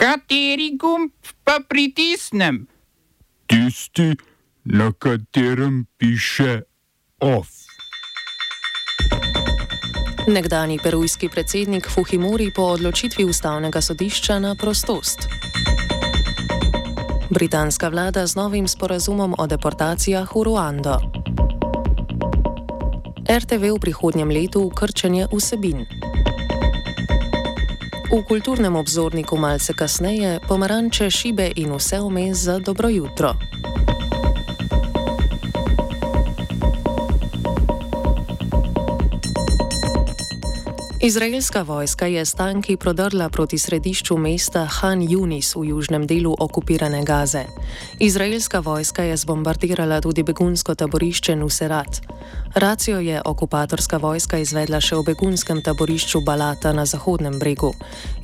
Kateri gumb pa pritisnem? Tisti, na katerem piše OF. Nekdani perujski predsednik Fuhimori po odločitvi ustavnega sodišča na prostost. Britanska vlada z novim sporazumom o deportacijah v Ruando. RTV v prihodnjem letu krčenje vsebin. V kulturnem obzorniku malce kasneje pomaranče šibe in vse vmes za dobro jutro. Izraelska vojska je s tanki prodrla proti središču mesta Han Yunis v južnem delu okupirane Gaze. Izraelska vojska je zbombardirala tudi begunsko taborišče Nuserat. Racijo je okupatorska vojska izvedla še v begunskem taborišču Balata na Zahodnem bregu.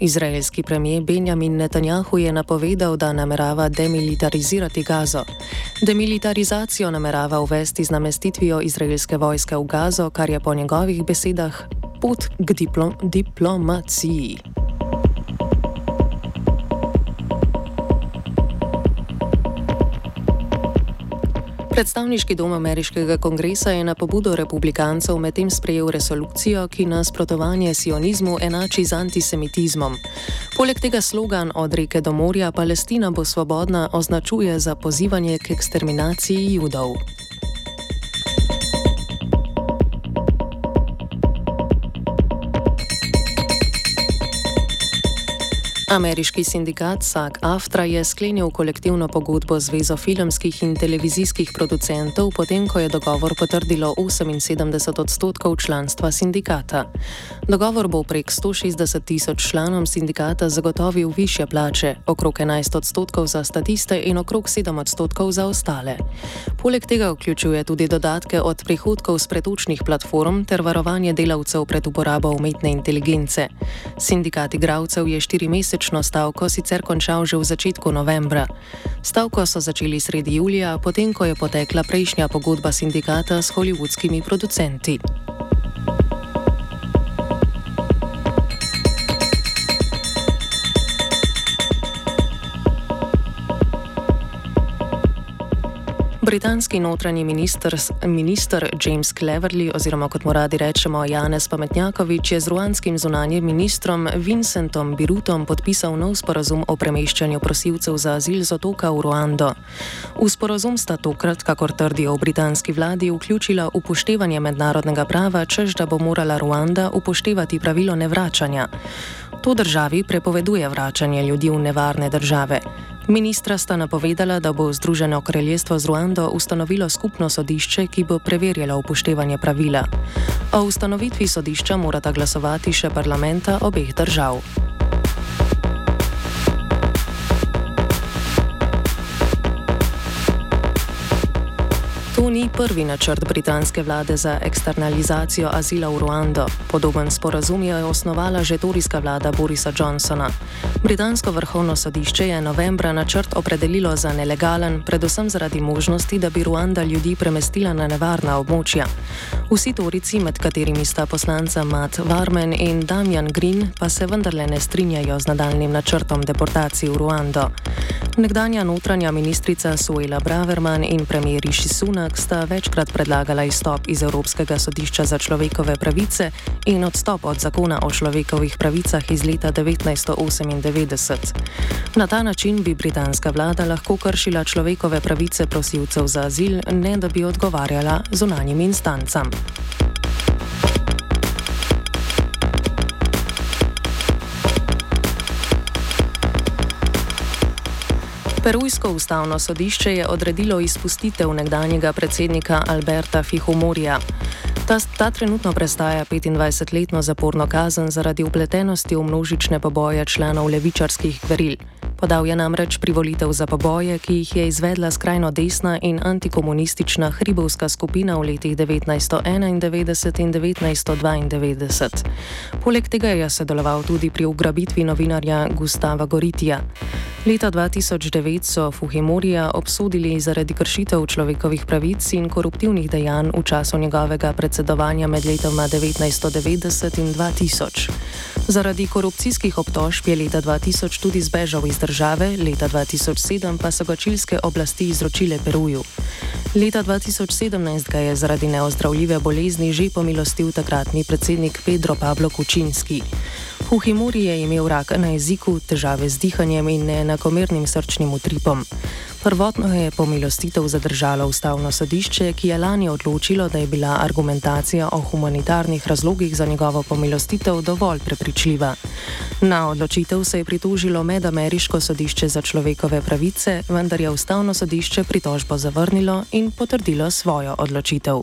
Izraelski premijer Benjamin Netanjahu je napovedal, da namerava demilitarizirati Gazo. Demilitarizacijo namerava uvesti z namestitvijo izraelske vojske v Gazo, kar je po njegovih besedah pot k diplom diplomaciji. Predstavniški dom ameriškega kongresa je na pobudo republikancev medtem sprejel resolucijo, ki nasprotovanje sionizmu enači z antisemitizmom. Poleg tega slogan od reke do morja Palestina bo svobodna označuje za pozivanje k eksterminaciji judov. Ameriški sindikat SAG-AFTRA je sklenil kolektivno pogodbo z Zvezo filmskih in televizijskih producentov, potem ko je dogovor potrdilo 78 odstotkov članstva sindikata. Dogovor bo prek 160 tisoč članom sindikata zagotovil više plače, okrog 11 odstotkov za statiste in okrog 7 odstotkov za ostale. Poleg tega vključuje tudi dodatke od prihodkov z pretučnih platform ter varovanje delavcev pred uporabo umetne inteligence. Sindikat igravcev je štiri mesece mesečno stavko sicer končal že v začetku novembra. Stavko so začeli sredi julija, potem ko je potekla prejšnja pogodba sindikata s holivudskimi producenti. Britanski notranji minister, minister James Cleverly, oziroma kot mu radi rečemo Janez Pametnjakovič, je z ruanskim zunanjem ministrom Vincentom Birutom podpisal nov sporazum o premeščanju prosilcev za azil z otoka v Ruando. V sporazum sta tokrat, kakor trdijo v britanski vladi, vključila upoštevanje mednarodnega prava, čež da bo morala Ruanda upoštevati pravilo nevračanja. To državi prepoveduje vračanje ljudi v nevarne države. Ministra sta napovedala, da bo Združeno kraljestvo z Ruando ustanovilo skupno sodišče, ki bo preverjalo upoštevanje pravila. O ustanovitvi sodišča morata glasovati še parlamenta obeh držav. To ni prvi načrt britanske vlade za eksternalizacijo azila v Ruando. Podoben sporazum je osnovala že torijska vlada Borisa Johnsona. Britansko vrhovno sodišče je novembra načrt opredelilo za nelegalen, predvsem zaradi možnosti, da bi Ruanda ljudi premestila na nevarna območja. Vsi torici, med katerimi sta poslanca Matt Varmen in Damian Green, pa se vendarle ne strinjajo z nadaljnim načrtom deportacij v Ruando. Nekdanja notranja ministrica Suela Braverman in premijer Rishi Sunak sta večkrat predlagala izstop iz Evropskega sodišča za človekove pravice in odstop od zakona o človekovih pravicah iz leta 1998. Na ta način bi britanska vlada lahko kršila človekove pravice prosilcev za azil, ne da bi odgovarjala zunanjim instancam. Perujsko ustavno sodišče je odredilo izpustitev nekdanjega predsednika Alberta Fihomorja. Ta, ta trenutno prestaja 25-letno zaporno kazen zaradi upletenosti v množične poboje članov levičarskih gveril. Podal je namreč privolitev za poboje, ki jih je izvedla skrajno desna in antikomunistična hribovska skupina v letih 1991 in 1992. Poleg tega je sodeloval tudi pri ugrabitvi novinarja Gustava Goritija. Leta 2009 so Fuhimorija obsodili zaradi kršitev človekovih pravic in koruptivnih dejanj v času njegovega predsedovanja med letoma 1990 in 2000. Zaradi korupcijskih obtožb je leta 2000 tudi zbežal iz države, leta 2007 pa so ga čilske oblasti izročile Peruju. Leta 2017 ga je zaradi neozdravljive bolezni že pomilostil takratni predsednik Pedro Pablo Kučinski. Fuhimori je imel rak na jeziku, težave z dihanjem in neenakomernim srčnim utripom. Prvotno je pomilostitev zadržalo ustavno sodišče, ki je lani odločilo, da je bila argumentacija o humanitarnih razlogih za njegovo pomilostitev dovolj prepričljiva. Na odločitev se je pritožilo Medameriško sodišče za človekove pravice, vendar je ustavno sodišče pritožbo zavrnilo in potrdilo svojo odločitev.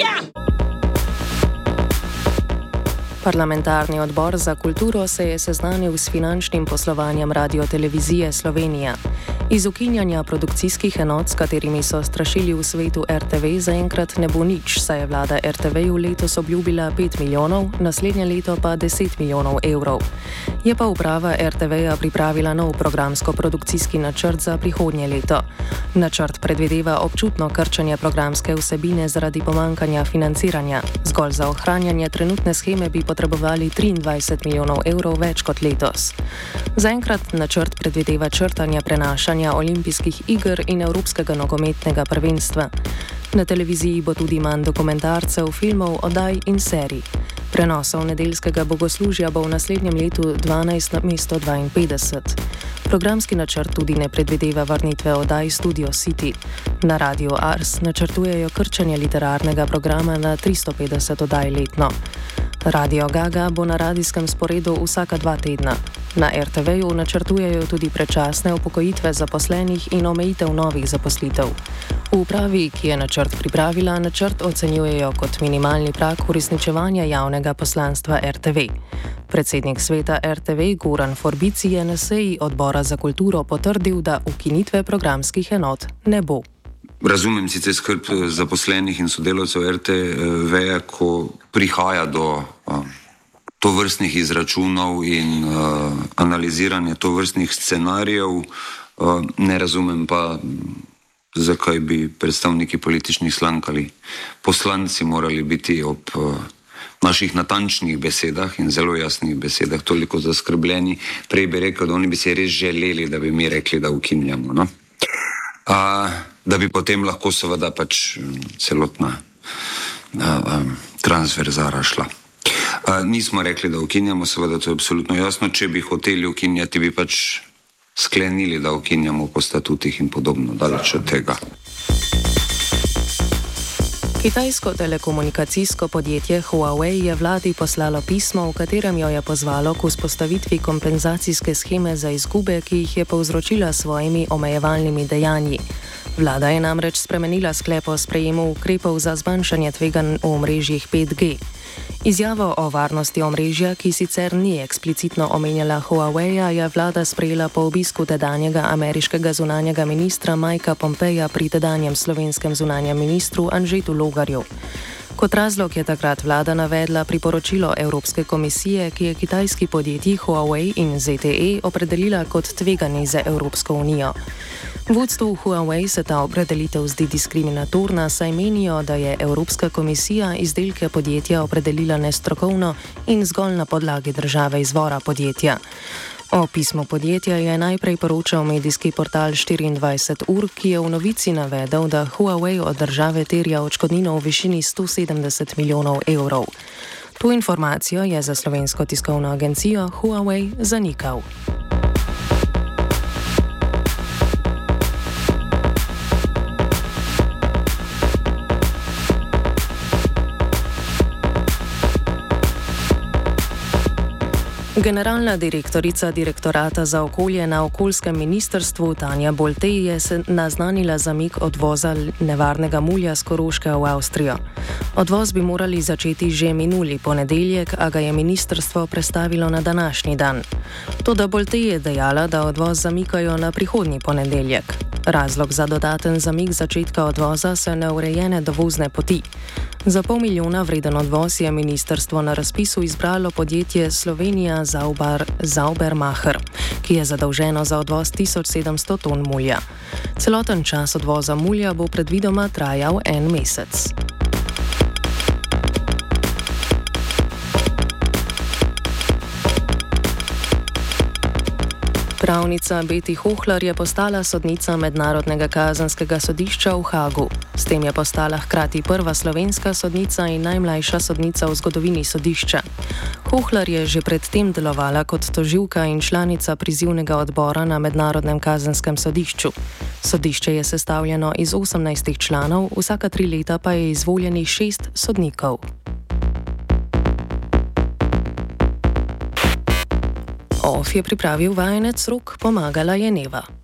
Slovenija. Parlamentarni odbor za kulturo se je seznanil s finančnim poslovanjem Radio Televizije Slovenija. Iz ukinjanja produkcijskih enot, s katerimi so strašili v svetu RTV, zaenkrat ne bo nič, saj je vlada RTV-ju letos obljubila 5 milijonov, naslednje leto pa 10 milijonov evrov. Je pa uprava RTV-ja pripravila nov programsko-produkcijski načrt za prihodnje leto. Načrt predvideva občutno krčanje programske vsebine zaradi pomankanja financiranja. Zgolj za ohranjanje trenutne scheme bi potrebovali 23 milijonov evrov več kot letos. Zaenkrat načrt predvideva črtanje prenašanja izvajanja olimpijskih iger in Evropskega nogometnega prvenstva. Na televiziji bo tudi manj dokumentarcev, filmov, oddaj in serij. Prenosov nedeljskega bogoslužja bo v naslednjem letu 12 na mesto 52. Programski načrt tudi ne predvideva vrnitve oddaj Studio City. Na Radio Ars načrtujejo krčanje literarnega programa na 350 oddaj letno. Radio Gaga bo na radijskem sporedu vsaka dva tedna. Na RTV-ju načrtujejo tudi predčasne upokojitve zaposlenih in omejitev novih zaposlitev. V upravi, ki je načrt pripravila, načrt ocenjujejo kot minimalni prak uresničevanja javnega poslanstva RTV. Predsednik sveta RTV Goran Forbici je na seji odbora za kulturo potrdil, da ukinitve programskih enot ne bo. Razumem sicer skrb eh, zaposlenih in sodelavcev RTV, ko prihaja do uh, tovrstnih izračunov in uh, analiziranja tovrstnih scenarijev, uh, ne razumem pa, zakaj bi predstavniki političnih strank ali poslanci morali biti ob uh, naših natančnih besedah in zelo jasnih besedah toliko zaskrbljeni. Prej bi rekel, da oni bi si res želeli, da bi mi rekli, da ukinjamo. No? Uh, da bi potem lahko seveda pač celotna uh, transverzara šla. Nismo rekli, da ukinjamo, seveda to je absolutno jasno. Če bi hoteli ukinjati, bi pač sklenili, da ukinjamo po statutih in podobno, daleč od tega. Kitajsko telekomunikacijsko podjetje Huawei je vladi poslalo pismo, v katerem jo je pozvalo k vzpostavitvi kompenzacijske scheme za izgube, ki jih je povzročila s svojimi omejevalnimi dejanji. Vlada je namreč spremenila sklep o sprejemu ukrepov za zmanjšanje tveganj v omrežjih 5G. Izjavo o varnosti omrežja, ki sicer ni eksplicitno omenjala Huawei-ja, je vlada sprejela po obisku tedanjega ameriškega zunanjega ministra Majka Pompeja pri tedanjem slovenskem zunanjem ministru Anžetu Logarju. Kot razlog je takrat vlada navedla priporočilo Evropske komisije, ki je kitajski podjetji Huawei in ZTE opredelila kot tvegani za Evropsko unijo. Vodstvu Huawei se ta opredelitev zdi diskriminatorna, saj menijo, da je Evropska komisija izdelke podjetja opredelila nestrokovno in zgolj na podlagi države izvora podjetja. O pismu podjetja je najprej poročal medijski portal 24 ur, ki je v novici navedel, da Huawei od države terja odškodnino v višini 170 milijonov evrov. To informacijo je za slovensko tiskovno agencijo Huawei zanikal. Generalna direktorica direktorata za okolje na okoljskem ministrstvu Tanja Boltej je naznanila zamik odvoza nevarnega mulja z Koroške v Avstrijo. Odvoz bi morali začeti že minuli ponedeljek, a ga je ministrstvo prestavilo na današnji dan. Toda Boltej je dejala, da odvoz zamikajo na prihodnji ponedeljek. Razlog za dodaten zamik začetka odvoza so neurejene dovozne poti. Za pol milijona vreden odvoz je ministrstvo na razpisu izbralo podjetje Slovenija Zauber, Zaubermacher, ki je zadolženo za odvoz 1700 ton mulja. Celoten čas odvoza mulja bo predvidoma trajal en mesec. Pravnica Beti Hohler je postala sodnica Mednarodnega kazanskega sodišča v Hagu. S tem je postala hkrati prva slovenska sodnica in najmlajša sodnica v zgodovini sodišča. Hohler je že predtem delovala kot toživka in članica prizivnega odbora na Mednarodnem kazanskem sodišču. Sodišče je sestavljeno iz 18 članov, vsaka tri leta pa je izvoljenih šest sodnikov. OF je pripravil vajenec rok, pomagala je Neva.